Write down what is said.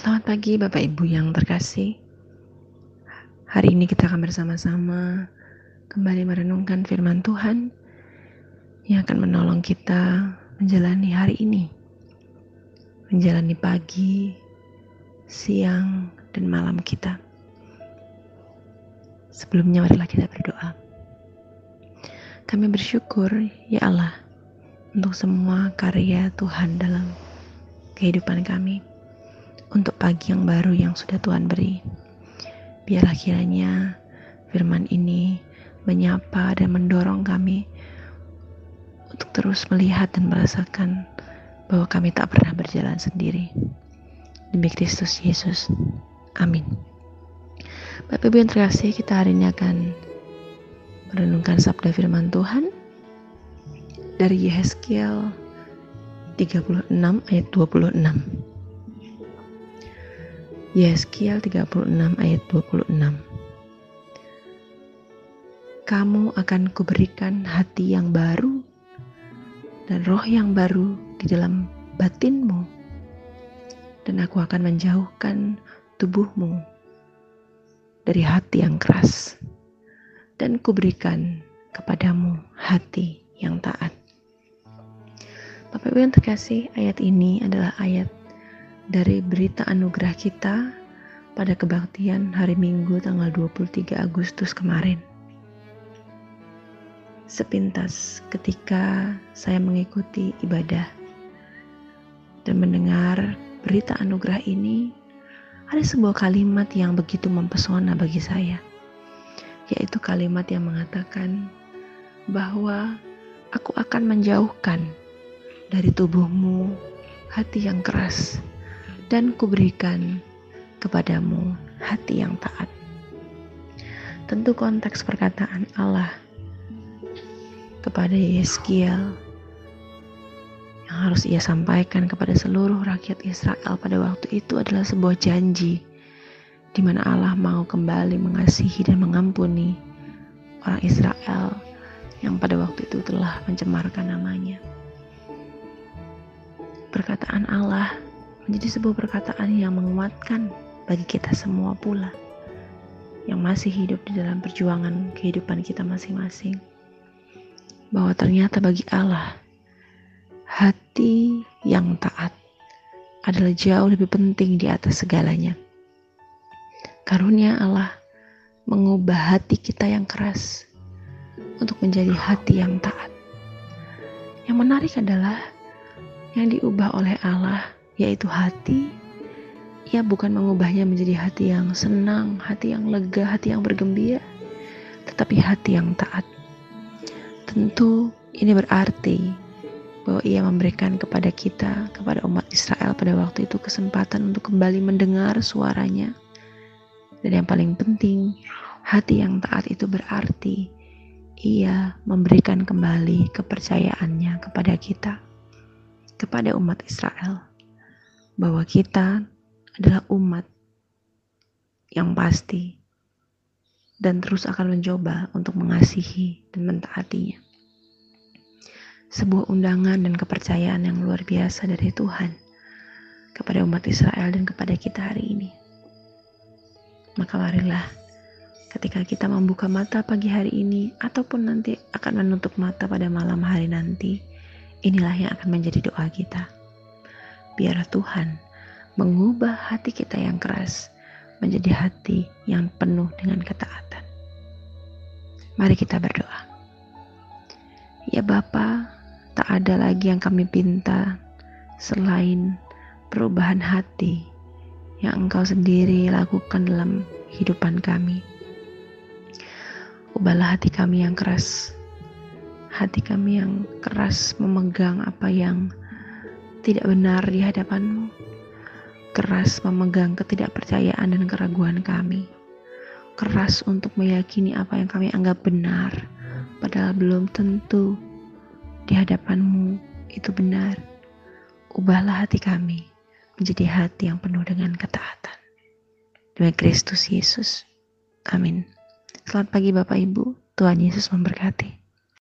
Selamat pagi Bapak Ibu yang terkasih. Hari ini kita akan bersama-sama kembali merenungkan firman Tuhan yang akan menolong kita menjalani hari ini. Menjalani pagi, siang, dan malam kita. Sebelumnya marilah kita berdoa. Kami bersyukur ya Allah untuk semua karya Tuhan dalam kehidupan kami untuk pagi yang baru yang sudah Tuhan beri. Biarlah kiranya firman ini menyapa dan mendorong kami untuk terus melihat dan merasakan bahwa kami tak pernah berjalan sendiri. Demi Kristus Yesus. Amin. Bapak Ibu yang terkasih, kita hari ini akan merenungkan sabda firman Tuhan dari Yehezkiel 36 ayat 26. Yeskiel 36 ayat 26 Kamu akan kuberikan hati yang baru dan roh yang baru di dalam batinmu dan aku akan menjauhkan tubuhmu dari hati yang keras dan kuberikan kepadamu hati yang taat. Bapak Ibu yang terkasih, ayat ini adalah ayat dari berita anugerah kita pada kebaktian hari Minggu tanggal 23 Agustus kemarin. Sepintas ketika saya mengikuti ibadah dan mendengar berita anugerah ini, ada sebuah kalimat yang begitu mempesona bagi saya, yaitu kalimat yang mengatakan bahwa aku akan menjauhkan dari tubuhmu hati yang keras dan kuberikan kepadamu hati yang taat. Tentu konteks perkataan Allah kepada Yeskiel yang harus ia sampaikan kepada seluruh rakyat Israel pada waktu itu adalah sebuah janji di mana Allah mau kembali mengasihi dan mengampuni orang Israel yang pada waktu itu telah mencemarkan namanya. Perkataan Allah menjadi sebuah perkataan yang menguatkan bagi kita semua pula yang masih hidup di dalam perjuangan kehidupan kita masing-masing bahwa ternyata bagi Allah hati yang taat adalah jauh lebih penting di atas segalanya. Karunia Allah mengubah hati kita yang keras untuk menjadi hati yang taat. Yang menarik adalah yang diubah oleh Allah yaitu hati, ia bukan mengubahnya menjadi hati yang senang, hati yang lega, hati yang bergembira, tetapi hati yang taat. Tentu ini berarti bahwa ia memberikan kepada kita, kepada umat Israel pada waktu itu kesempatan untuk kembali mendengar suaranya. Dan yang paling penting, hati yang taat itu berarti ia memberikan kembali kepercayaannya kepada kita, kepada umat Israel bahwa kita adalah umat yang pasti dan terus akan mencoba untuk mengasihi dan mentaatinya. Sebuah undangan dan kepercayaan yang luar biasa dari Tuhan kepada umat Israel dan kepada kita hari ini. Maka marilah ketika kita membuka mata pagi hari ini ataupun nanti akan menutup mata pada malam hari nanti, inilah yang akan menjadi doa kita biar Tuhan mengubah hati kita yang keras menjadi hati yang penuh dengan ketaatan. Mari kita berdoa. Ya Bapa, tak ada lagi yang kami pinta selain perubahan hati yang Engkau sendiri lakukan dalam kehidupan kami. Ubahlah hati kami yang keras, hati kami yang keras memegang apa yang tidak benar di hadapanmu, keras memegang ketidakpercayaan dan keraguan kami, keras untuk meyakini apa yang kami anggap benar, padahal belum tentu di hadapanmu itu benar. Ubahlah hati kami menjadi hati yang penuh dengan ketaatan. Demi Kristus Yesus. Amin. Selamat pagi Bapak Ibu. Tuhan Yesus memberkati.